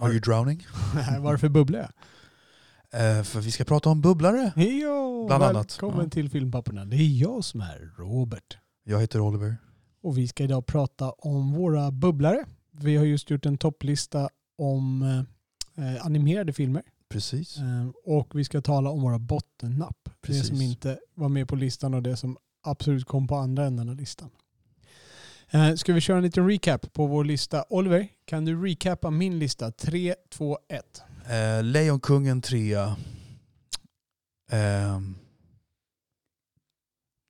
Are you drowning? Varför bubblar jag? Eh, för vi ska prata om bubblare. Jo, Bland annat. välkommen Ja. till Filmpapporna. Det är jag som är Robert. Jag heter Oliver. Och vi ska idag prata om våra bubblare. Vi har just gjort en topplista om eh, animerade filmer. Precis. Eh, och vi ska tala om våra bottennapp. Det Precis. som inte var med på listan och det som absolut kom på andra änden av listan. Eh, ska vi köra en liten recap på vår lista? Oliver, kan du recappa min lista? 3, 2, 1. Eh, Lejonkungen 3. Ehm,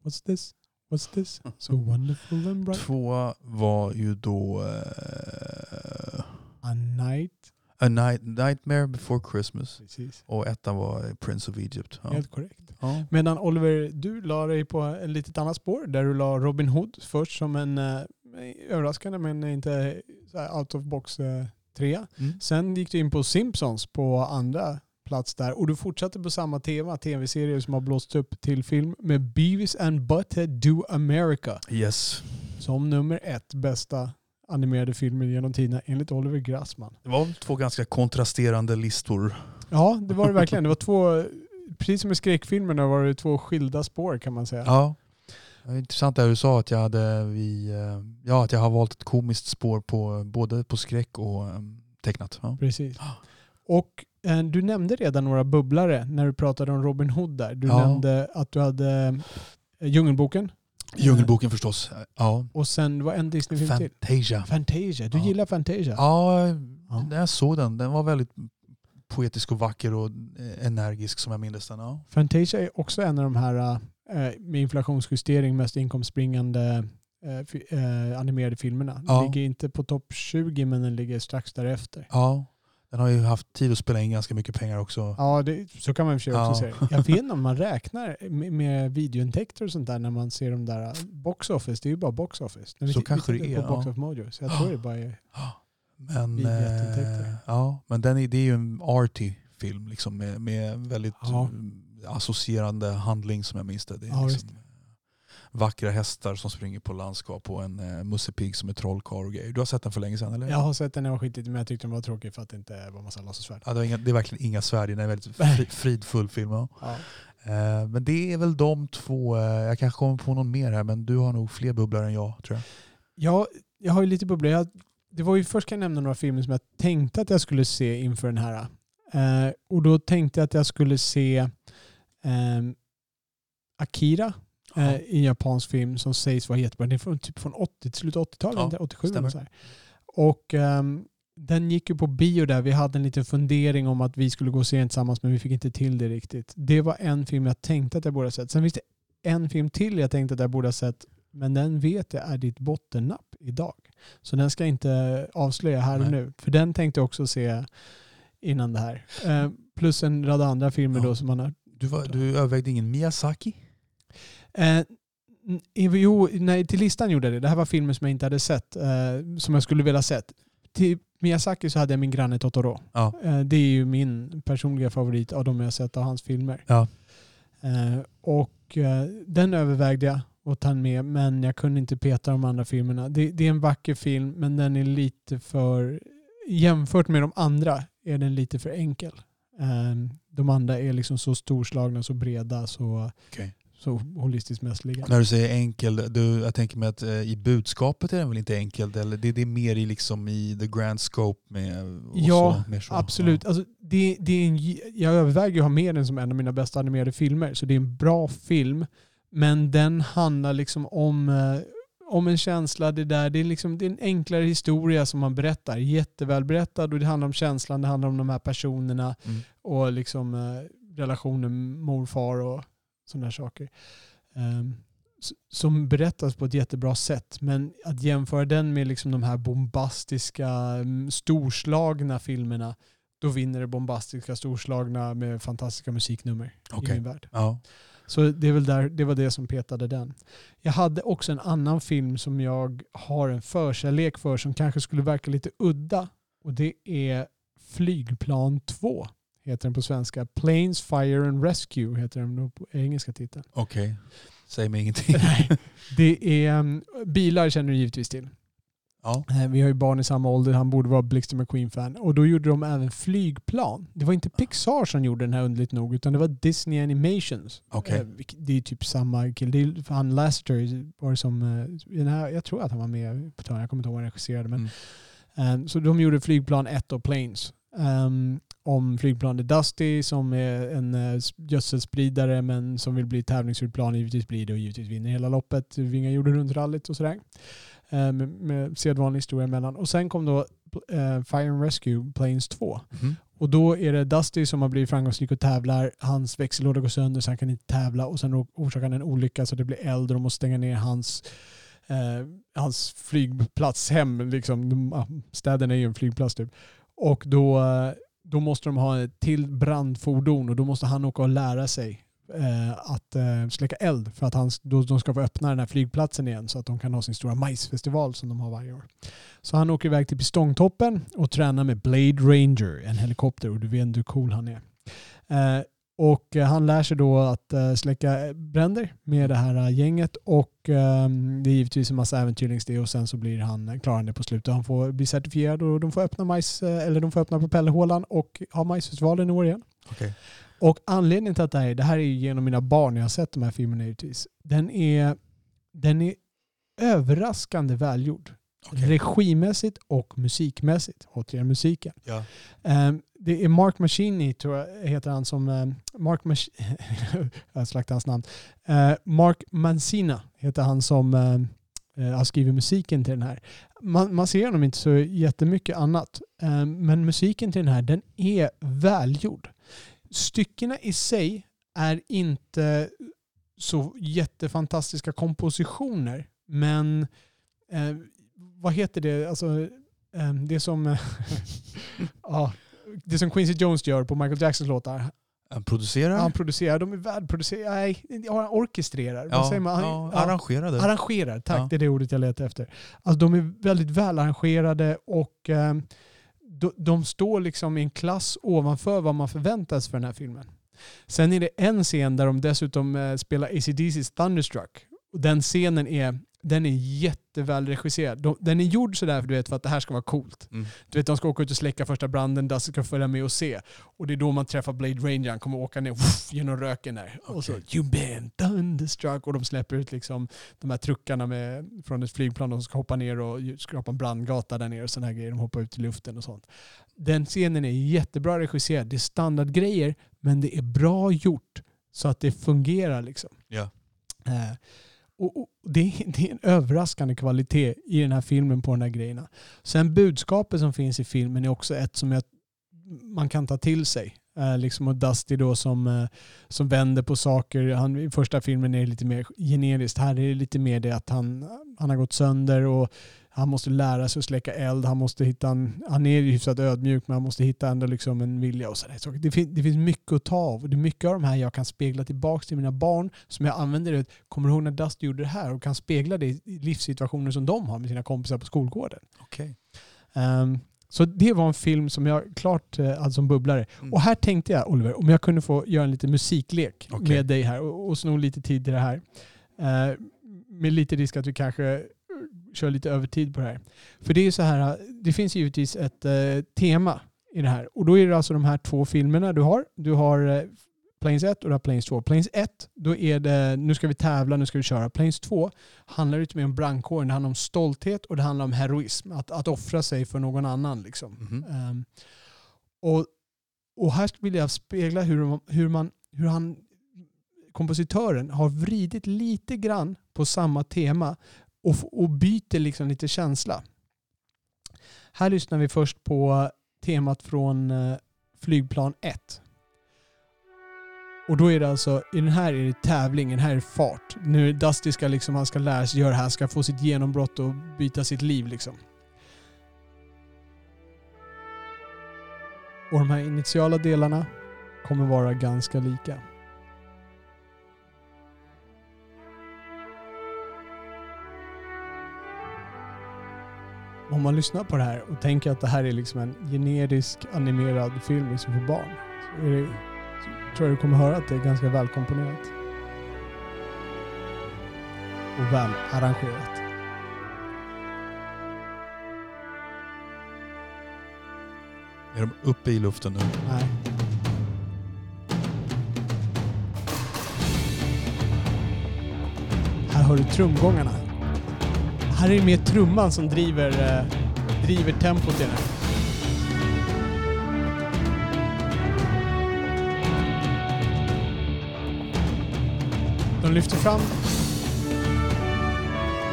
What's this? What's this? So wonderful and bright. två var ju då eh, A night. A Night, Nightmare Before Christmas. Precis. Och ettan var Prince of Egypt. Ja. Helt korrekt. Ja. Medan Oliver, du la dig på en litet annat spår där du la Robin Hood först som en eh, överraskande men inte out of box eh, trea. Mm. Sen gick du in på Simpsons på andra plats där och du fortsatte på samma tema, tv-serier som har blåst upp till film med Beavis and Butthead Do America Yes. som nummer ett bästa animerade filmen genom tiderna enligt Oliver Grassman. Det var två ganska kontrasterande listor. Ja, det var det verkligen. Det var två, precis som i skräckfilmerna var det två skilda spår kan man säga. Ja. Intressant det du sa att jag, hade, vi, eh, ja, att jag har valt ett komiskt spår på, både på skräck och eh, tecknat. Ja. Precis. Och eh, du nämnde redan några bubblare när du pratade om Robin Hood där. Du Ja. nämnde att du hade eh, Djungelboken Djungelboken förstås. Ja. och sen var en Disney-film till. Fantasia. Fantasia. Du Ja. gillar Fantasia? Ja, när jag såg den, den var väldigt poetisk och vacker och eh, energisk som jag minns den. Ja. Fantasia är också en av de här eh, med inflationsjustering mest inkomstbringande eh, eh, animerade filmerna. Den Ja. ligger inte på topp 20 men den ligger strax därefter. ja. Den har ju haft tid att spela in ganska mycket pengar också. Ja, det, så kan man i och för sig också Ja. säga. Jag vet inte om man räknar med, med videointäkter och sånt där när man ser de där uh, box office. Det är ju bara box office. När vi Så t- kanske vi det är, på box ja. of Mojo. Så jag tror det bara är... Men, eh, ja, men den är, det är ju en arty film liksom, med, med väldigt Ja. eh, associerande handling som jag minns det. det är Ja, liksom, vackra hästar som springer på landskap och en uh, Musse Pigg som är trollkarl och grejer. Du har sett den för länge sedan eller? Jag har sett den jag var skitigt men jag tyckte den var tråkig för att det inte var massa lasersvärd. Ja, det, var inga, det är verkligen inga svärd, det är en väldigt fri, fridfull film. Ja. Ja. Eh, men det är väl de två, eh, jag kanske kommer på någon mer här men du har nog fler bubblor än jag tror jag. Jag, jag har ju lite bubblor. Jag, det var ju först kan jag nämna några filmer som jag tänkte att jag skulle se inför den här. Eh, och då tänkte jag att jag skulle se ehm, Eh, i en japansk film som sägs vara jättebra. Den är från, typ från 80, slutet av 80-talet, Ja, inte 87 eller stämmer. så här. Och ehm, den gick ju på bio där. Vi hade en liten fundering om att vi skulle gå och se den tillsammans men vi fick inte till det riktigt. Det var en film jag tänkte att jag borde ha sett. Sen finns det en film till jag tänkte att jag borde ha sett men den vet jag är ditt bottennapp idag. Så den ska jag inte avslöja här och Nej. nu. För den tänkte jag också se innan det här. Eh, plus en rad andra filmer Ja. då som man har Du, var, du övervägde ingen Miyazaki? Eh, jo, nej, till listan gjorde jag det. Det här var filmer som jag inte hade sett, eh, som jag skulle vilja sett. Till Miyazaki så hade jag min granne Totoro. Ja. Eh, det är ju min personliga favorit av de jag sett av hans filmer. Ja. Eh, och eh, den övervägde jag att ta med, men jag kunde inte peta de andra filmerna. Det, det är en vacker film, men den är lite för... Jämfört med de andra är den lite för enkel. Eh, de andra är liksom så storslagna, så breda, så, Okej. Så holistiskt mästerliga. När du säger enkel, du, jag tänker mig att eh, i budskapet är den väl inte enkel? Eller det, det är mer i, liksom, i the grand scope med Ja, så, så. Absolut. Alltså, det, det är en, jag överväger att ha med den som en av mina bästa animerade filmer. Så det är en bra film. Men den handlar liksom om, eh, om en känsla. Det, där, det, är liksom, det är en enklare historia som man berättar. Jättevälberättad och det handlar om känslan. Det handlar om de här personerna Mm. och liksom, eh, relationen morfar och sådana saker. Ehm, s- som berättas på ett jättebra sätt. Men att jämföra den med liksom de här bombastiska, mm, storslagna filmerna, då vinner det bombastiska, storslagna med fantastiska musiknummer i Okej. min värld. Ja. Så det, är väl där, det var det som petade den. Jag hade också en annan film som jag har en förkärlek för som kanske skulle verka lite udda. Och det är Flygplan 2. Heter den på svenska. Planes, Fire and Rescue heter den på engelska titeln. Okej. Säg mig ingenting. Det är um, bilar känner du givetvis till. Ja. Eh, Vi har ju barn i samma ålder, han borde vara Blixten McQueen-fan. Och då gjorde de även flygplan. Det var inte Pixar som gjorde den här underligt nog, utan det var Disney Animations. Okej. Eh, Det är typ samma kille. Han Lasseter var som, eh, jag tror att han var med på törnen, jag kommer inte ihåg vad han regisserade. Men, eh, så de gjorde flygplan 1 och Planes. Om flygplanet Dusty som är en uh, gödselspridare men som vill bli tävlingsflygplan. Givetvis blir det och givetvis vinner hela loppet. Vingar jorden runt-rallyt och sådär. Eh, med, med sedvanlig historia emellan. Och sen kom då eh, Fire and Rescue Planes 2. Mhm. Och då är det Dusty som har blivit framgångsrik och tävlar. Hans växellåda går sönder så han kan inte tävla och sen orsakar han en olycka så det blir eld och de måste stänga ner hans, eh, hans flygplats hem. Liksom. Ah, städen är ju en flygplats typ. Och då, eh, då måste de ha ett till brandfordon och då måste han åka och lära sig eh, att eh, släcka eld för att han, då, de ska få öppna den här flygplatsen igen så att de kan ha sin stora majsfestival som de har varje år. Så han åker iväg till Pistongtoppen och tränar med Blade Ranger, en helikopter och du vet hur cool han är. Eh, och eh, han lär sig då att eh, släcka bränder med det här eh, gänget och eh, det är givetvis en massa äventyr längs det och sen så blir han klarande på slutet. Han får bli certifierad och de får öppna majs, eh, eller de får öppna propellerhålan och ha majsfestivalen i år igen. Okej. Och anledningen till att det här är, det här är ju genom mina barn, jag har sett de här filmerna givetvis. Den är, den är överraskande välgjord. Okej. Regimässigt och musikmässigt. Återigen musiken. Ja. Ehm, det är Mark Machini, tror jag heter han som... ehm, Mark Mach- jag slaktade hans namn. Eh, Mark Mancina heter han som eh, har skrivit musiken till den här. Man, man ser honom inte så jättemycket annat. Men musiken till den här, den är välgjord. Styckena i sig är inte så jättefantastiska kompositioner. Men vad heter det? Alltså, eh, det som... eh, ja, det som Quincy Jones gör på Michael Jacksons låtar. Han producerar? Han producerar, de är välproducerade. Nej, han orkestrerar. Vad ja, säger man? Ja, arrangerade. Arrangerar, tack. Ja. Det är det ordet jag letar efter. Alltså de är väldigt väl arrangerade och eh, de, de står liksom i en klass ovanför vad man förväntas för den här filmen. Sen är det en scen där de dessutom eh, spelar ACDC's Thunderstruck. Och den scenen är, den är jätteväl regisserad. De, den är gjord sådär för, du vet, för att det här ska vara coolt. Mm. Du vet, de ska åka ut och släcka första branden, Dusty ska följa med och se. Och det är då man träffar Blade Ranger, han kommer åka ner woof, genom röken där. Och så Okej. “You been thunderstruck” och de släpper ut liksom de här truckarna med, från ett flygplan de ska hoppa ner och skrapa en brandgata där nere och sådana här grejer. De hoppar ut i luften och sånt. Den scenen är jättebra regisserad. Det är standardgrejer, men det är bra gjort så att det fungerar liksom. Ja. Eh, och, och det, är, det är en överraskande kvalitet i den här filmen på de här grejerna. Sen budskapet som finns i filmen är också ett som jag, man kan ta till sig. Eh, liksom och Dusty då som, eh, som vänder på saker. Han, I första filmen är det lite mer generiskt. Här är det lite mer det att han, han har gått sönder och han måste lära sig att släcka eld. Han, måste hitta en, han är ju hyfsat ödmjuk men han måste hitta ändå liksom en vilja. Och sådär. Det, fin, det finns mycket att ta av. Och det är mycket av de här jag kan spegla tillbaka till mina barn som jag använder. Det. Kommer du ihåg när Dusty gjorde det här? Och kan spegla det i livssituationer som de har med sina kompisar på skolgården. Okej. Ehm, så det var en film som jag klart uh, hade som bubblare. Mm. Och här tänkte jag Oliver, om jag kunde få göra en liten musiklek Okej. med dig här och, och sno lite tid till det här. Eh, med lite risk att vi kanske eh, kör lite övertid på det här. För det är så här, det finns givetvis ett eh, tema i det här. Och då är det alltså de här två filmerna du har. Du har eh, Planes 1 och du har Planes 2. Planes 1, då är det nu ska vi tävla, nu ska vi köra. Planes 2 handlar lite mer om brandkåren. Det handlar om stolthet och det handlar om heroism. Att, att offra sig för någon annan. Liksom. Mhm. Ehm, och, och här vill jag spegla hur, man- hur, man, hur han, kompositören har vridit lite grann på samma tema och, och byter liksom lite känsla. Här lyssnar vi först på temat från eh, flygplan 1. Och då är det alltså, i den här är det tävling, i den här är det fart. Nu Dusty ska liksom, han ska lära sig göra det här, ska få sitt genombrott och byta sitt liv liksom. Och de här initiala delarna kommer vara ganska lika. Om man lyssnar på det här och tänker att det här är liksom en generisk animerad film liksom för barn. Så det, så tror jag du kommer höra att det är ganska välkomponerat. Och väl arrangerat. Är de uppe i luften nu? Nej. Här hör du trumgångarna. Här är det mer trumman som driver, eh, driver tempot i den här. De lyfter fram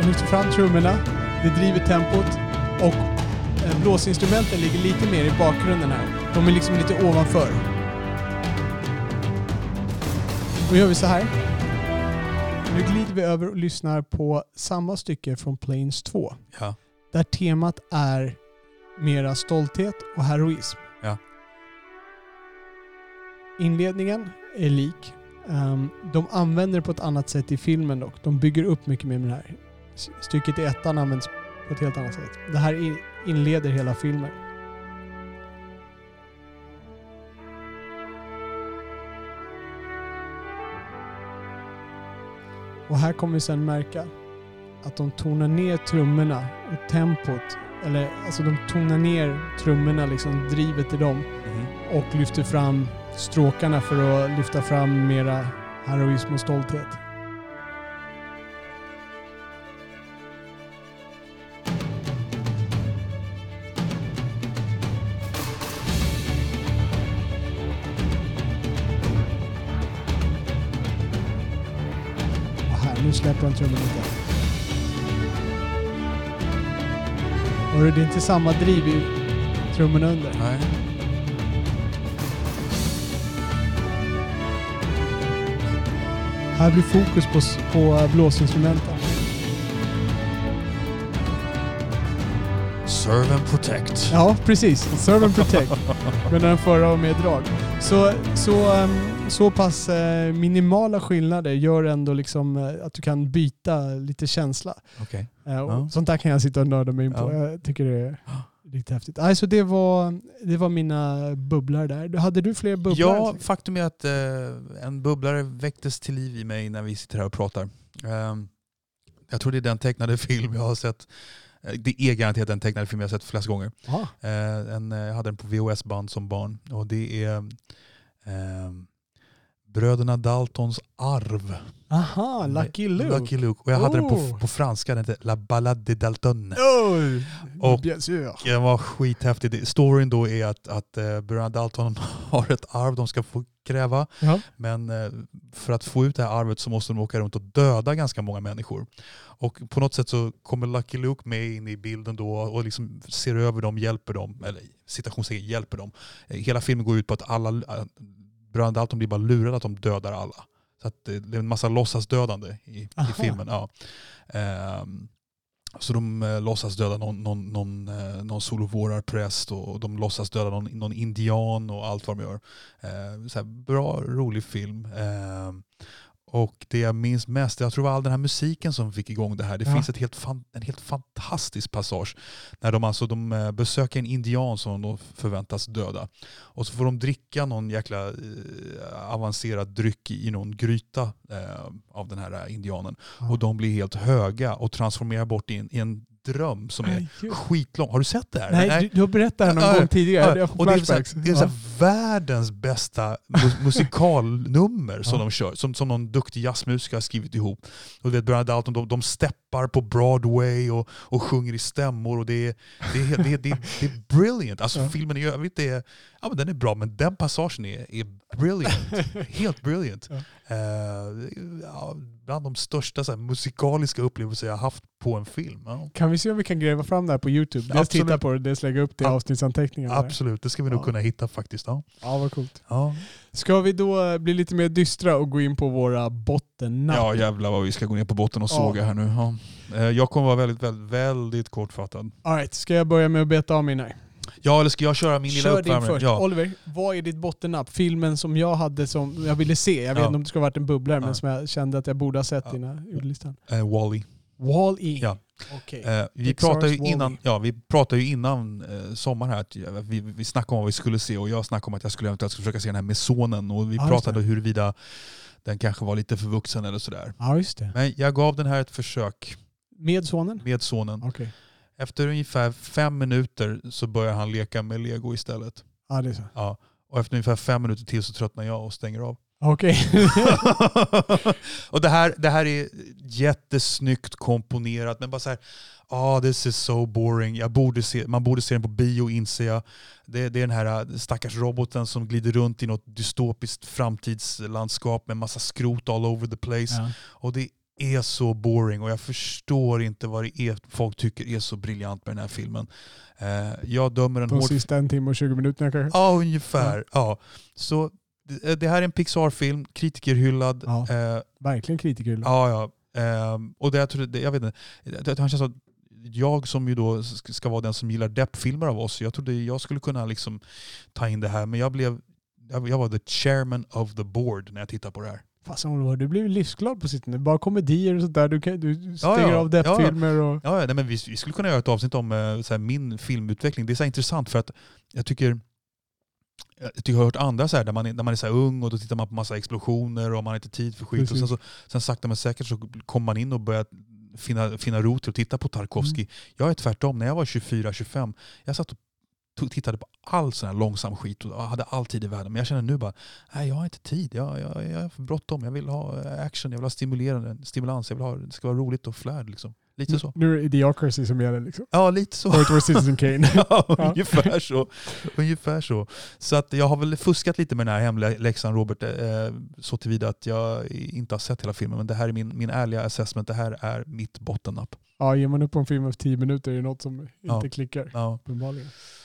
de lyfter fram trummorna, det driver tempot och eh, blåsinstrumenten ligger lite mer i bakgrunden här. De är liksom lite ovanför. Då gör vi så här. Nu glider vi över och lyssnar på samma stycke från Planes 2. Ja. Där temat är mera stolthet och heroism. Ja. Inledningen är lik. Ehm, de använder det på ett annat sätt i filmen dock. De bygger upp mycket mer med det här. Stycket i ettan används på ett helt annat sätt. Det här in- inleder hela filmen. Och här kommer vi sen märka att de tonar ner trummorna och tempot. Eller alltså de tonar ner trummorna, liksom drivet i dem. Mhm. Och lyfter fram stråkarna för att lyfta fram mera heroism och stolthet. Släpper han trummorna lite. Hörru, det är inte samma driv i trummorna under. Nej. Här blir fokus på, på blåsinstrumenten. Serve and protect. Ja, precis. Serve and protect. Men den förra var med drag. Så, så, ehm, så pass eh, minimala skillnader gör ändå liksom eh, att du kan byta lite känsla. Okej. Eh, och Ja. Sånt där kan jag sitta och nörda mig in på. Ja. Jag tycker det är riktigt häftigt. Alltså det var, det var mina bubblor där. Hade du fler bubblor? Ja, faktum är att eh, en bubblare väcktes till liv i mig när vi sitter här och pratar. Ehm, jag tror det är den tecknade film jag har sett. eh, Det är garanterat den tecknade film jag har sett flest gånger. Eh, en, eh, jag hade den på VHS-band som barn. Och det är ehm, Bröderna Daltons arv. Aha, Lucky Luke. Lucky Luke. Och jag hade den Oh. på, på franska, den heter La Ballade de Dalton. Oj! Och-. Den var skithäftig. Storyn då är att, att eh, bröderna Dalton har ett arv de ska få kräva. Ja. Men eh, för att få ut det här arvet så måste de åka runt och döda ganska många människor. Och på något sätt så kommer Lucky Luke med in i bilden då och liksom ser över dem, hjälper dem, eller citationstecken hjälper dem. Eh, Hela filmen går ut på att alla, äh, bröderna blir bara lurade att de dödar alla. Så att det är en massa låtsasdödande i, i filmen. Ja. Ehm, så de eh, låtsas döda någon, någon, någon, eh, någon solovårarpräst och de låtsas döda någon, någon indian och allt vad de gör. Eh, så här, bra, rolig film. Eh, och det jag minns mest, jag tror det var all den här musiken som fick igång det här. Det Ja. finns ett helt fan, en helt fantastisk passage när de, alltså, de eh, besöker en indian som de förväntas döda. Och så får de dricka någon jäkla eh, avancerad dryck i, någon gryta eh, av den här eh, indianen. Ja. Och de blir helt höga och transformerar bort i en, i en dröm som är Nej, skitlång. Har du sett det här? Nej, du, du har berättat det här någon Ja, gång tidigare. Ja, och det är, så här, det är här världens bästa mu- musikalnummer som Ja. de kör, som, som någon duktig jazzmusiker har skrivit ihop. Och du vet, Bernard Dalton, de, de steppar på Broadway och, och sjunger i stämmor och det är, det är, det är, det är, det är brilliant. Alltså filmen i övrigt är, ja, men den är bra, men den passagen är, är brilliant. Helt brilliant. Ja. Bland de största så här, musikaliska upplevelser jag har haft på en film. Ja. Kan vi se om vi kan gräva fram det här på Youtube? Dels Absolut. titta på det, dels lägga upp det i avsnittsanteckningarna. Absolut, det ska vi nog Ja. kunna hitta faktiskt. Ja. Ja, vad coolt. Ja. Ska vi då eh, bli lite mer dystra och gå in på våra bottennapp? ja jävlar vad vi ska gå ner på botten och Ja. såga här nu. Ja. Eh, Jag kommer vara väldigt, väldigt, väldigt kortfattad. All right, ska jag börja med att beta av mina? Ja eller ska jag köra min lilla Kör din uppvärmning? först. Ja. Oliver, vad är ditt bottennapp? Filmen som jag hade som jag ville se. Jag vet Ja. inte om det ska ha varit en bubblare, Ja. men som jag kände att jag borde ha sett Ja. innan jag gjorde listan. Eh, Wall-E. Wall-E. Ja. Okej. Eh, vi, pratade innan, ja, vi pratade ju innan eh, sommaren här att vi, vi snackade om vad vi skulle se och jag snackade om att jag skulle eventuellt försöka se den här med sonen och vi Ja, just pratade det. huruvida den kanske var lite för vuxen eller sådär. Ja, just det. Men jag gav den här ett försök Med sonen? med sonen. Okej. Efter ungefär fem minuter så börjar han leka med lego istället. Ja, det är så. Ja. Och efter ungefär fem minuter till så tröttnar jag och stänger av. Okej. och det här, det här är jättesnyggt komponerat men bara så här, ah this is so boring. Jag borde se, man borde se den på bio inser jag. Det, det är den här äh, stackars roboten som glider runt i något dystopiskt framtidslandskap med massa skrot all over the place. ja. Och det är så boring och jag förstår inte vad det är folk tycker är så briljant med den här filmen. Eh, jag dömer en De hård sista en timme och 20 minuterna kanske? Ja, ungefär. Ja. Så det, det här är en Pixar-film, kritikerhyllad. Ja. Eh, Verkligen kritiker. ja, ja. Ehm, och det, jag, tror, det, jag vet inte, det, det känns att jag som ju då ska vara den som gillar deppfilmer av oss, jag trodde jag skulle kunna liksom ta in det här, men jag blev jag, jag var the chairman of the board när jag tittade på det här. Fasen Oliver, du blir livsglad på sittande. Bara komedier och sådär. Du, kan, du stänger ja. av deppfilmer och... Ja, ja, nej, men vi, vi skulle kunna göra ett avsnitt om eh, så här, min filmutveckling. Det är så intressant för att jag tycker jag tycker jag har hört andra så här, där man, är- när man är så ung och då tittar man på massa explosioner och man har inte tid för skit. Och sen, så, sen sakta men säkert så kommer man in och börjar finna, finna rot och titta på Tarkovsky. Mm. Jag är tvärtom. När jag var 24-25, jag satt och tog, tittade på all sån här långsam skit och hade all tid i världen. Men jag känner nu bara, nej jag har inte tid. Jag, jag, jag har för bråttom. Jag vill ha eh, action, jag vill ha stimulerande, stimulans. Jag vill ha, det ska vara roligt och flärd. Liksom. Lite så. Nu är det Idiocracy som gäller liksom. Ja, lite så. Var Citizen Kane. Ja, ungefär så. Ungefär så. Så att jag har väl fuskat lite med den här hemläxan Robert, eh, så tillvida att jag inte har sett hela filmen. Men det här är min, min ärliga assessment. Det här är mitt bottennapp. Ja, ger man upp på en film efter 10 minuter är det något som inte Ja. klickar. Ja.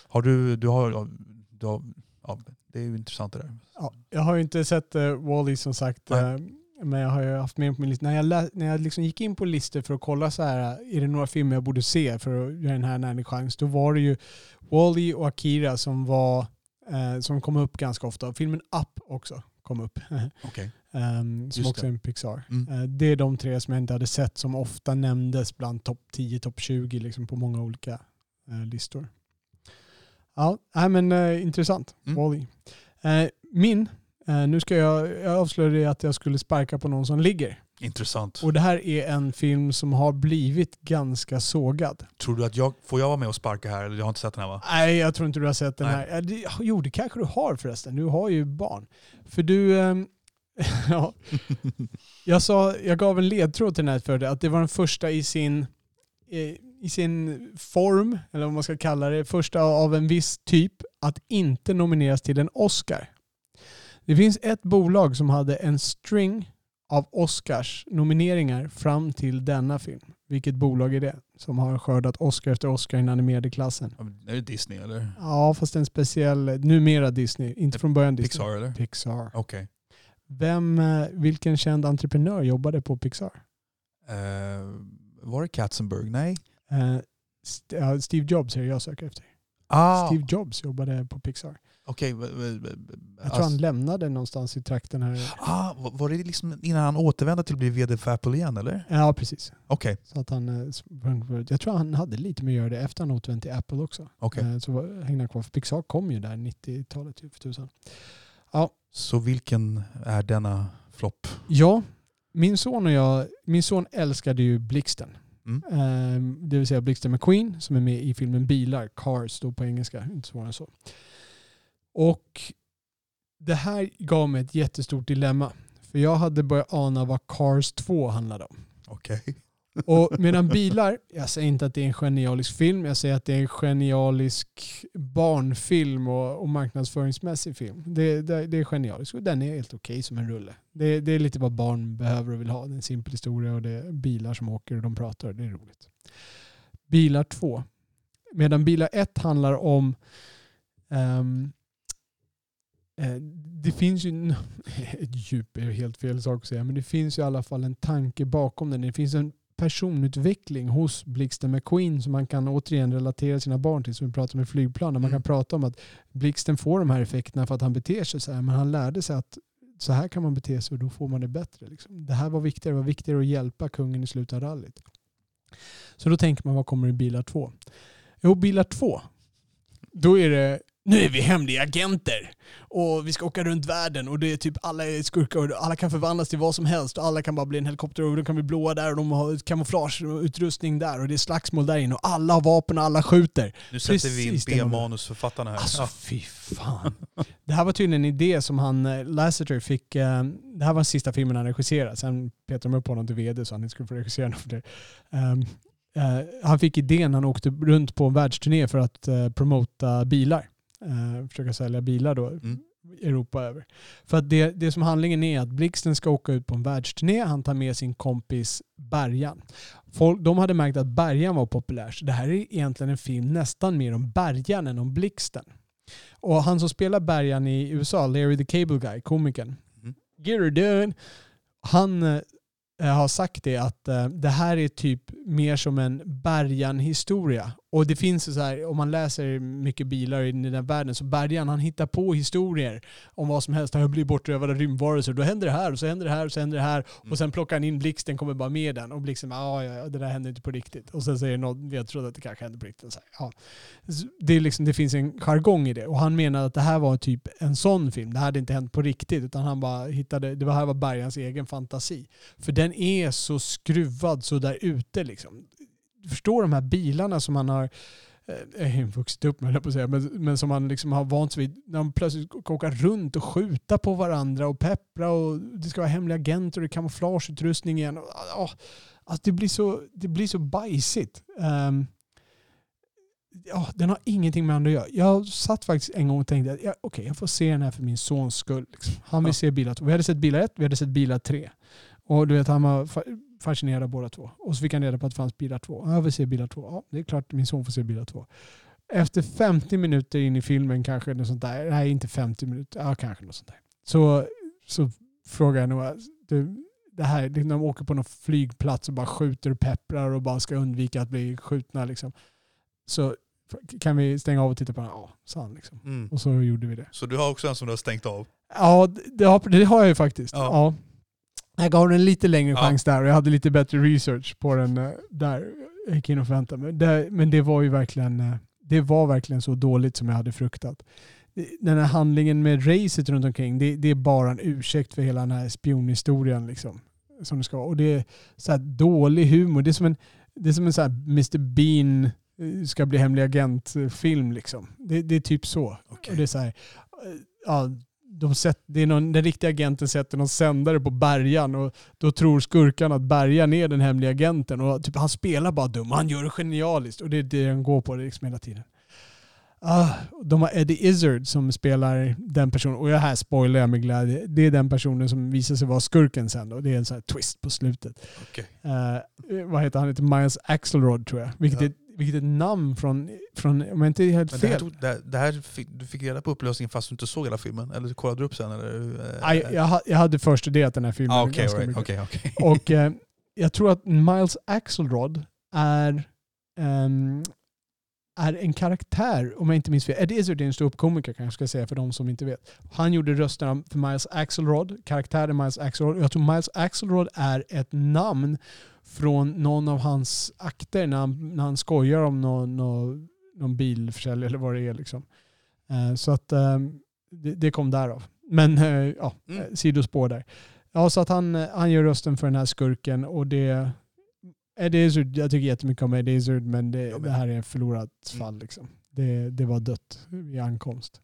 Har du, du har, du har ja, det är ju intressant det där. Ja, jag har ju inte sett uh, Wall-E som sagt. Eh, men jag har ju haft med på min lista. När jag, lä- när jag liksom gick in på listor för att kolla så här, är det några filmer jag borde se för att göra den här en chans. Då var det ju Wall-E och Akira som, var, eh, som kom upp ganska ofta. Filmen Up också kom upp. Okej. Ehm, som Just också det. är en Pixar. Mm. Eh, det är de tre som jag inte hade sett som ofta nämndes bland topp 10, topp 20 liksom på många olika eh, listor. Ja, nej, men eh, intressant. Mm. Wall-E. Eh, min, eh, nu ska jag, jag avslöjade att jag skulle sparka på någon som ligger. Intressant. Och det här är en film som har blivit ganska sågad. Tror du att jag, får jag vara med och sparka här? Eller jag har inte sett den här va? Nej, jag tror inte du har sett den Nej. här. Ja, det, jo, det kanske du har förresten. Du har ju barn. För du... ehm, ja, jag, sa, jag gav en ledtråd till den här för det, att det var den första i sin, eh, i sin form, eller vad man ska kalla det, första av en viss typ, att inte nomineras till en Oscar. Det finns ett bolag som hade en string av Oscars nomineringar fram till denna film. Vilket bolag är det? Som har skördat Oscar efter Oscar i den animerade klassen. Är det Disney eller? Ja, fast en speciell, numera Disney, inte från början Disney. Pixar eller? Pixar. Okej. Vem, eh, vilken känd entreprenör jobbade på Pixar? Eh, var det Katzenberg? Nej. Ja, Steve Jobs är det jag söker efter. Ah, Steve Jobs jobbade på Pixar. okej. v- Jag tror han alltså- lämnade någonstans i trakten här. Ah, var det liksom innan han återvände till att bli vd för Apple igen eller? Ja, precis. Okej. Så att han, eh, för- jag tror han hade lite med att göra det efter han återvände till Apple också. okej. Eh, Så hängde han kvar. För Pixar kom ju där 90-talet typ för tusan. Så vilken är denna flopp? Ja, min son och jag, min son älskade ju Blixten. Mm. Ehm, det vill säga Blixten McQueen som är med i filmen Bilar, Cars då på engelska, inte svårare än så. Och det här gav mig ett jättestort dilemma. För jag hade börjat ana vad Cars 2 handlade om. Okej. Och medan bilar, jag säger inte att det är en genialisk film, jag säger att det är en genialisk barnfilm och, och marknadsföringsmässig film. Det, det, det är genialiskt och den är helt okej som en rulle. Det, det är lite vad barn behöver och vill ha. Det är en simpel historia och det är bilar som åker och de pratar och det är roligt. Bilar 2. Medan bilar 1 handlar om um, det finns ju, ett djup är helt fel sak att säga, men det finns ju i alla fall en tanke bakom den. Det finns en personutveckling hos Blixten McQueen som man kan återigen relatera sina barn till, som vi pratar med flygplan. Där man Mm. kan prata om att Blixten får de här effekterna för att han beter sig så här, men han lärde sig att så här kan man bete sig och då får man det bättre. Liksom. Det här var viktigare, det var viktigare att hjälpa kungen i slutet av rallyt. Så då tänker man, vad kommer i bilar två? Jo, bilar två, då är det nu är vi hemliga agenter och vi ska åka runt världen och det är typ alla är skurkar och alla kan förvandlas till vad som helst och alla kan bara bli en helikopter och de kan bli blåa där och de har kamouflageutrustning där och det är slagsmål där inne och alla har vapen och alla skjuter. Nu sätter vi in Precis det man- B-manusförfattarna här. Alltså Ja. fy fan. Det här var tydligen en idé som han, eh, Lasseter fick, eh, det här var den sista filmen han regisserade. Sen petade de upp honom till vd så han inte skulle få regissera något fler. Um, eh, han fick idén, han åkte runt på en världsturné för att uh, promota bilar. Uh, försöka sälja bilar då. Mm. Europa över. För att det, det som handlingen är att Blixten ska åka ut på en världsturné. Han tar med sin kompis Bergan. Folk, de hade märkt att Bergan var populär. Så det här är egentligen en film nästan mer om Bergan än om Blixten. Och han som spelar Bergan i USA, Larry the Cable Guy, komikern, Mm. Get her done. Han eh, har sagt det att eh, det här är typ mer som en Bergan-historia. Och det finns så här, om man läser mycket bilar i den här världen, så Bergan han hittar på historier om vad som helst. Han blir bortrövad av rymdvarelser. Då händer det här och så händer det här och så händer det här. Mm. Och sen plockar han in Blixten, kommer bara med den. Och Blixten "Ah, ja, ja, det där händer inte på riktigt. Och sen säger någon, har trott att det kanske händer på riktigt. Så här, ja. Det, är liksom, det finns en jargong i det. Och han menar att det här var typ en sån film. Det här hade inte hänt på riktigt. Utan han bara hittade, det här var Bergans egen fantasi. För den är så skruvad så där ute liksom. Förstår de här bilarna som han har eh, vuxit upp med, på att säga, men, men som man liksom har vant sig vid. När de plötsligt ska åka runt och skjuta på varandra och peppra och det ska vara hemliga agenter och kamouflageutrustning igen. Och, ah, alltså det, blir så, det blir så bajsigt. Ehm, ja, den har ingenting med andra att göra. Jag satt faktiskt en gång och tänkte att ja, okej, jag får se den här för min sons skull. Liksom. Han vill Ja. se bilar två. Vi hade sett bilar ett, vi hade sett bilar tre. Och du vet, han var fa- fascinerad av båda två. Och så fick han reda på att det fanns bilar två. Ja, Jag vill se bilar två. Ja, det är klart min son får se bilar två. Efter 50 minuter in i filmen kanske, något sånt där. Nej, inte 50 minuter. Ja, kanske något sånt där. Så, så frågar jag Noah, du, det här, när de åker på någon flygplats och bara skjuter och pepprar och bara ska undvika att bli skjutna. Liksom. Så kan vi stänga av och titta på den? Ja, sa han. Liksom. Mm. Och så gjorde vi det. Så du har också en som du har stängt av? Ja, det har, det har jag ju faktiskt. Ja. Ja. Jag gav den en lite längre Ja. chans där och jag hade lite bättre research på den eh, där. Jag gick in och förväntade mig. Det, men det var ju verkligen, eh, det var verkligen så dåligt som jag hade fruktat. Den här handlingen med racet runt omkring, det, det är bara en ursäkt för hela den här spionhistorien. Liksom, som det ska vara. Och det är så här dålig humor. Det är som en, det är som en så här Mr Bean eh, ska bli hemlig agent-film. Liksom. Det, det är typ så. Okej. Och det är så här, eh, ja, de sätt, det är någon, den riktiga agenten sätter någon sändare på Bergan och då tror skurkarna att Bergan är den hemliga agenten. Och typ, han spelar bara dum, han gör det genialiskt och det är det han går på det liksom hela tiden. Ah, de har Eddie Izzard som spelar den personen, och jag här spoilar jag med glädje. Det är den personen som visar sig vara skurken sen då. Det är en sån här twist på slutet. Okej. Eh, vad heter han? Han heter Miles Axelrod tror jag. Vilket, Ja. är, vilket namn från, från, om jag inte är helt Men det här, fel. tog, det, det här fick, du fick reda på upplösningen fast du inte såg hela filmen? Eller kollade du upp sen? Eller, eh, jag, ha- jag hade först studerat den här filmen ah, Okej, ganska right. mycket. okej, okej. Och eh, jag tror att Miles Axelrod är, ehm, är en karaktär, om jag inte minns fel. Eddie Izzard är en ståuppkomiker kan jag ska säga för de som inte vet. Han gjorde rösterna för Miles Axelrod, karaktären Miles Axelrod. Jag tror Miles Axelrod är ett namn från någon av hans akter när han, när han skojar om någon, någon, någon bilförsäljare eller vad det är. Liksom. Eh, så att ehm, det, det kom därav. Men eh, ja, Mm. sidospår där. Ja, så att han, eh, han gör rösten för den här skurken och det... Eddie Izzard, jag tycker jättemycket om Eddie Izzard men det, Jag det här är ett förlorat Mm. fall. Liksom. Det, det var dött vid ankomst.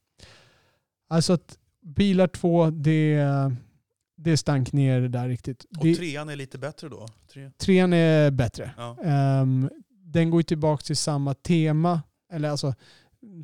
Alltså att bilar två, det, det stank ner där riktigt. Och Det, trean är lite bättre då? Tre. trean är bättre. Ja. Ehm, den går ju tillbaka till samma tema, eller alltså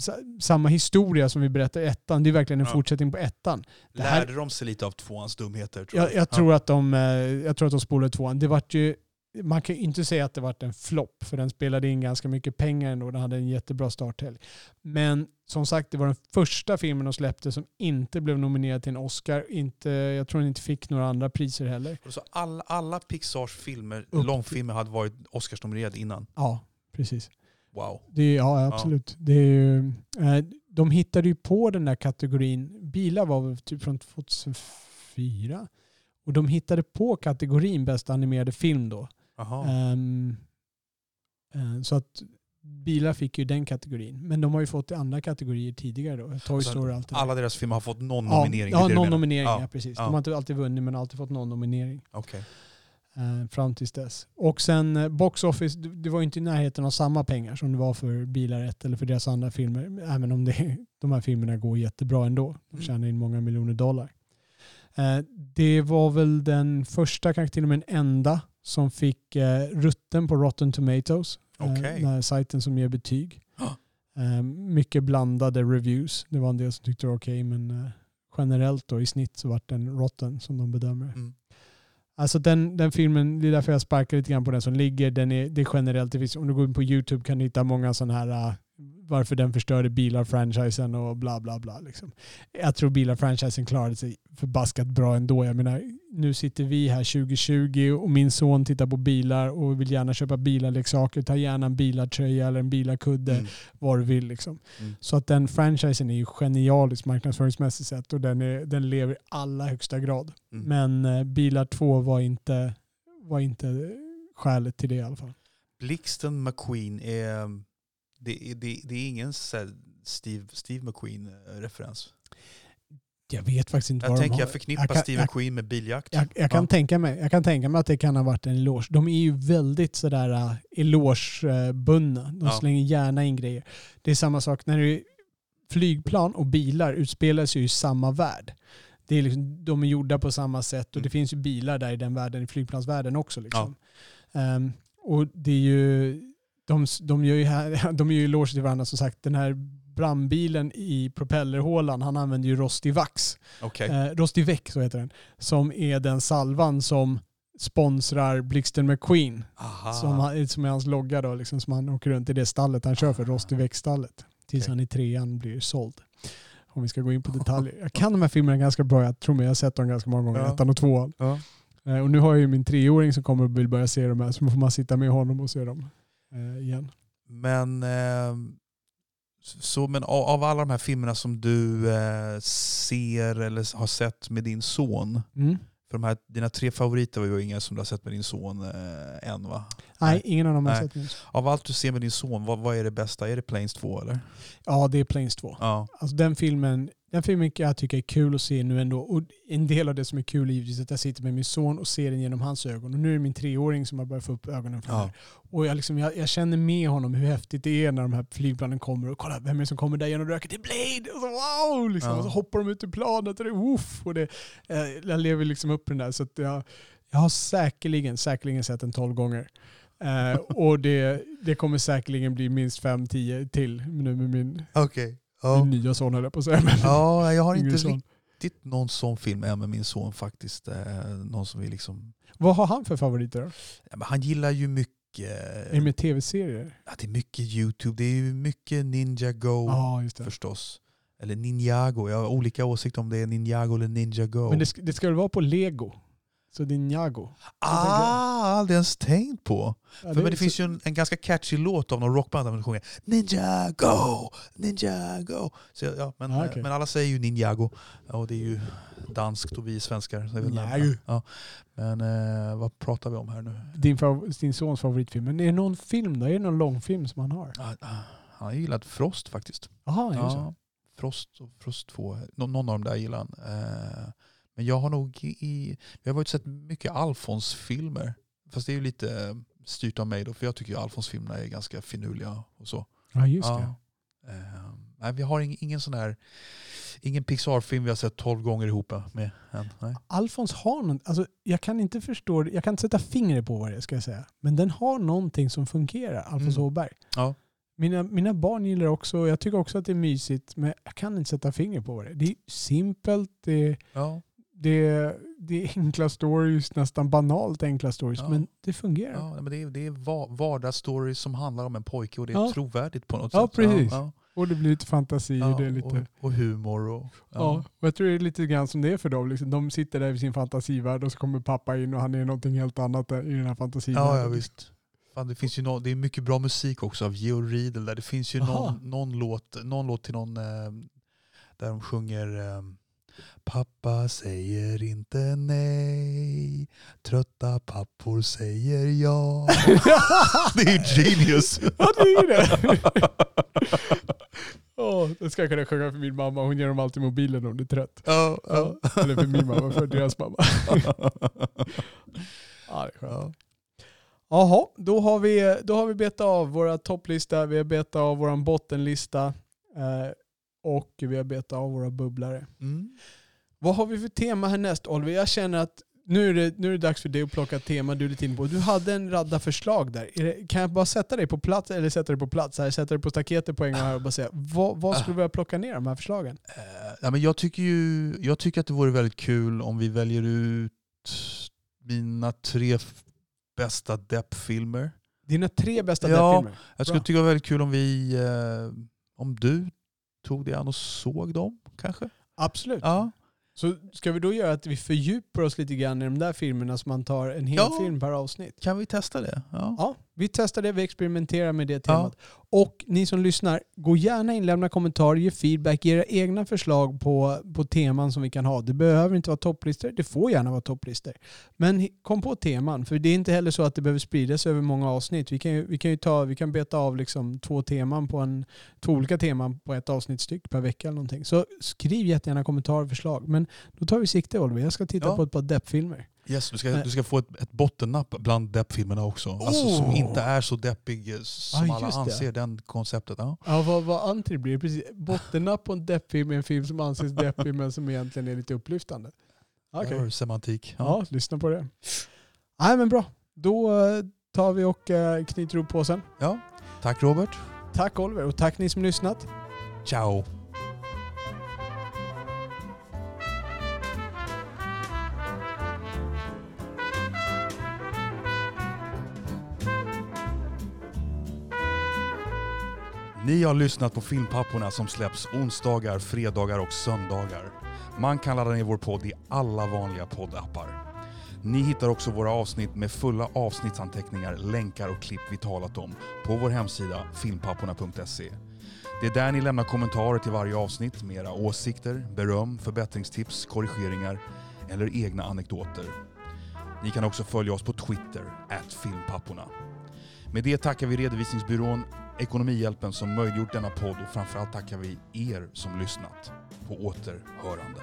sa- samma historia som vi berättar i ettan. Det är verkligen en Ja. fortsättning på ettan. Det här- Lärde de sig lite av tvåans dumheter? Tror Jag, jag, tror att de, eh, jag tror att de spolade tvåan. Det vart ju, man kan ju inte säga att det varit en flopp, för den spelade in ganska mycket pengar ändå. Den hade en jättebra starthelg. Men som sagt, det var den första filmen de släppte som inte blev nominerad till en Oscar. Inte, jag tror den inte fick några andra priser heller. Så alla, alla Pixars filmer, Upp- långfilmer hade varit Oscarsnominerade innan. Ja, precis. Wow. Det, ja, absolut. Det är, ju, eh, de hittade ju på den där kategorin. Bilar var väl typ från 2004. Och de hittade på kategorin bästa animerade film då. Eh, så att bilar fick ju den kategorin. Men de har ju fått i andra kategorier tidigare då. Toy Alltså, Story och allt det där. Alla deras filmer har fått någon ja, nominering. Ja, någon nominering. Ja. Ja, precis. ja. De har inte alltid vunnit men alltid fått någon nominering. Okej. Eh, fram tills dess. Och sen eh, Box Office, det var ju inte i närheten av samma pengar som det var för Bilar 1 eller för deras andra filmer. Även om det, de här filmerna går jättebra ändå. De Mm. tjänar in många miljoner dollar. Eh, det var väl den första, kanske till och med den enda, som fick eh, rutten på Rotten Tomatoes. Eh. Den här sajten som ger betyg. Ah. Eh, mycket blandade reviews. Det var en del som tyckte det var okej men eh, generellt då i snitt så vart den Rotten som de bedömer. Mm. Alltså den, den filmen, det är därför jag sparkar lite grann på den som ligger. Den är, det är generellt, det finns, om du går in på YouTube kan du hitta många sådana här äh, varför den förstörde bilar-franchisen och bla bla bla. Liksom. Jag tror bilar-franchisen klarade sig förbaskat bra ändå. Jag menar, nu sitter vi här 2020 och min son tittar på bilar och vill gärna köpa bilarleksaker. Ta gärna en bilartröja eller en bilarkudde, Mm. vad du vill. Liksom. Mm. Så att den franchisen är ju genialisk marknadsföringsmässigt sett och den, är, den lever i allra högsta grad. Mm. Men eh, Bilar 2 var inte, var inte skälet till det i alla fall. Blixten McQueen är... Det, är- det, det är ingen Steve, Steve McQueen-referens. Jag vet faktiskt inte Jag vad tänker de jag har. förknippar Jag kan- Steve jag- McQueen med biljakt. Jag, jag, kan Ja. tänka mig, jag kan tänka mig att det kan ha varit en eloge. De är ju väldigt sådär uh, elogebundna. De Ja. slänger gärna in grejer. Det är samma sak när det är flygplan och bilar utspelar sig i samma värld. Det är liksom, de är gjorda på samma sätt och Mm. det finns ju bilar där i den världen, i flygplansvärlden också. Liksom. Ehm, och det är ju, de, de gör ju, här, de gör ju eloge till varandra som sagt. Den här brandbilen i propellerhålan, han använder ju rostig vax. Okej. Eh, Rostig Väck, så heter den. Som är den salvan som sponsrar Blixten McQueen. Aha. Som, han- som är hans logga då, liksom, som han åker runt i det stallet han kör för, Rostig Väck-stallet. Tills Okej. han i trean blir såld. Om vi ska gå in på detaljer. Jag kan de här filmerna ganska bra, jag tror mig, jag har sett dem ganska många gånger, Ja. ettan och tvåan. Ja. Eh, Och nu har jag ju min treåring som kommer och vill börja se de här, så får man sitta med honom och se dem igen. Men, eh, så, men av, alla de här filmerna som du eh, ser eller har sett med din son. Mm. För de här, dina tre favoriter var ju inga som du har sett med din son eh, än va? Nej, ingen av dem har Nej. sett min. Av allt du ser med din son, vad, vad är det bästa? Är det Planes 2 eller? Ja, det är Planes 2. Ja. Alltså den filmen, den filmen kan jag tycka är kul att se nu ändå. Och en del av det som är kul är givetvis att jag sitter med min son och ser den genom hans ögon. Och nu är det min treåring som har börjat få upp ögonen för det Ja. här. Och jag, liksom, jag, jag känner med honom hur häftigt det är när de här flygplanen kommer och kolla vem är det som kommer där genom röken? Det är Blade! Och så, wow! Liksom. Ja. Och så hoppar de ut ur planet och det är woof! Och det, eh, jag lever liksom upp den där. Så jag, jag har säkerligen, säkerligen sett den tolv gånger. Eh, och det, det kommer säkerligen bli minst fem, tio till nu med min, Okej. min nya son höll jag på att säga. Men Ja, jag har inte son. riktigt någon sån film än med min son faktiskt. Eh, någon som vi liksom... Vad har han för favoriter? Ja, han gillar ju mycket... Är det med tv-serier? Ja, det är mycket YouTube, det är mycket Ninja Go Ja, det. förstås. Eller Ninjago, jag har olika åsikter om det är Ninjago eller Ninja Go. Men det ska, det ska väl vara på lego? Så det är Njago. ah, aldrig ens tänkt på. Ja, För men det så- finns ju en, en ganska catchy låt av någon rockband där man sjunger Ninja Go, Ninja Go. Så, ja, men, Ah, okej. men alla säger ju Ninjago. Och det är ju danskt och vi är svenskar. Så det är ja. Men eh, vad pratar vi om här nu? Din, din sons favoritfilm. Men är det någon film då? Är det någon långfilm som han har? Ah, ah, Han har gillat Frost faktiskt. Det så? Ja, Frost och Frost 2. Nå- Någon av dem där gillar han. Eh, Men jag har nog i, jag har varit sett mycket Alfons-filmer. Fast det är ju lite eh, styrt av mig då, för jag tycker ju Alfons-filmerna är ganska finurliga och så. Ja, just det. Ja. Eh, nej, vi har ingen, ingen sån här, ingen Pixar-film vi har sett tolv gånger ihop med än. Nej. Alfons har något, alltså jag kan inte förstå, jag kan inte sätta fingret på vad det är ska jag säga. Men den har någonting som fungerar, Alfons Mm. Åberg. Ja. Mina, mina barn gillar också, jag tycker också att det är mysigt, men jag kan inte sätta fingret på vad det är. Det är simpelt, det, Ja. Det, det är enkla stories, nästan banalt enkla stories, Ja. men det fungerar. Ja, men det är, det är va- vardagsstories som handlar om en pojke och det är Ja. trovärdigt på något Ja, sätt. precis. Ja, Och det blir lite fantasi ja. och det är lite... och, och humor. Och, Ja. och jag tror det är lite grann som det är för dem. Liksom, de sitter där i sin fantasivärld och så kommer pappa in och han är någonting helt annat där i den här fantasivärlden. Ja, ja visst. Fan, det, finns ju nå- det är mycket bra musik också av Georg Riedel. Där. Det finns ju någon, någon, låt, någon låt till någon eh, där de sjunger eh, Pappa säger inte nej, trötta pappor säger ja. det är ju genius. Ja, det är det. Åh, det ska jag kunna sjunga för min mamma. Hon ger dem alltid mobilen om hon är trött. Ja. ja. Eller för min mamma, för deras mamma. Ja, det är skönt. Jaha, då har vi, då har vi betat av våra topplista, vi har betat av vår bottenlista eh, och vi har betat av våra bubblare. Mm. Vad har vi för tema härnäst Oliver? Jag känner att nu är det, nu är det dags för dig att plocka ett tema du är lite inne på. Du hade en radda förslag där. Är det, kan jag bara sätta dig på plats, eller sätta dig på plats här, sätta dig på staketet på en gång här och bara säga vad, vad skulle du vilja plocka ner de här förslagen? Eh, ja, men jag, tycker ju, jag tycker att det vore väldigt kul om vi väljer ut mina tre bästa deppfilmer. Dina tre bästa Ja. deppfilmer. Jag skulle tycka det var väldigt kul om vi, eh, om du tog det an och såg dem kanske? Absolut. Ja. Så ska vi då göra att vi fördjupar oss lite grann i de där filmerna så man tar en hel Ja. film per avsnitt? Kan vi testa det? Ja. Ja, vi testar det, vi experimenterar med det Ja. temat. Och ni som lyssnar, gå gärna in, lämna kommentarer, ge feedback, ge era egna förslag på, på teman som vi kan ha. Det behöver inte vara topplistor, det får gärna vara topplistor. Men kom på teman, för det är inte heller så att det behöver spridas över många avsnitt. Vi kan ju, vi kan ju ta, vi kan beta av liksom två teman på en, två olika teman på ett avsnitt styck per vecka eller någonting. Så skriv jättegärna kommentarer och förslag. Men då tar vi sikte Oliver, jag ska titta Ja. på ett par deppfilmer. Yes, du, ska, du ska få ett, ett bottennapp bland deppfilmerna också. Alltså, som Oh. inte är så deppig eh, som Ja, alla just det. anser den konceptet. Ja. Ja, vad, vad anti blir? Precis. Bottennapp på en deppfilm är en film som anses deppig men som egentligen är lite upplyftande. Har du semantik. Ja, lyssna på det. Nej men bra. Då eh, tar vi och eh, knyter ihop påsen. Ja. Tack Robert. Tack Oliver och tack ni som lyssnat. Ciao. Ni har lyssnat på Filmpapporna som släpps onsdagar, fredagar och söndagar. Man kan ladda ner vår podd i alla vanliga poddappar. Ni hittar också våra avsnitt med fulla avsnittsanteckningar, länkar och klipp vi talat om på vår hemsida filmpapporna.se. Det är där ni lämnar kommentarer till varje avsnitt med era åsikter, beröm, förbättringstips, korrigeringar eller egna anekdoter. Ni kan också följa oss på Twitter, filmpapporna. Med det tackar vi redovisningsbyrån Ekonomihjälpen som möjliggjort denna podd och framförallt tackar vi er som lyssnat. På återhörande.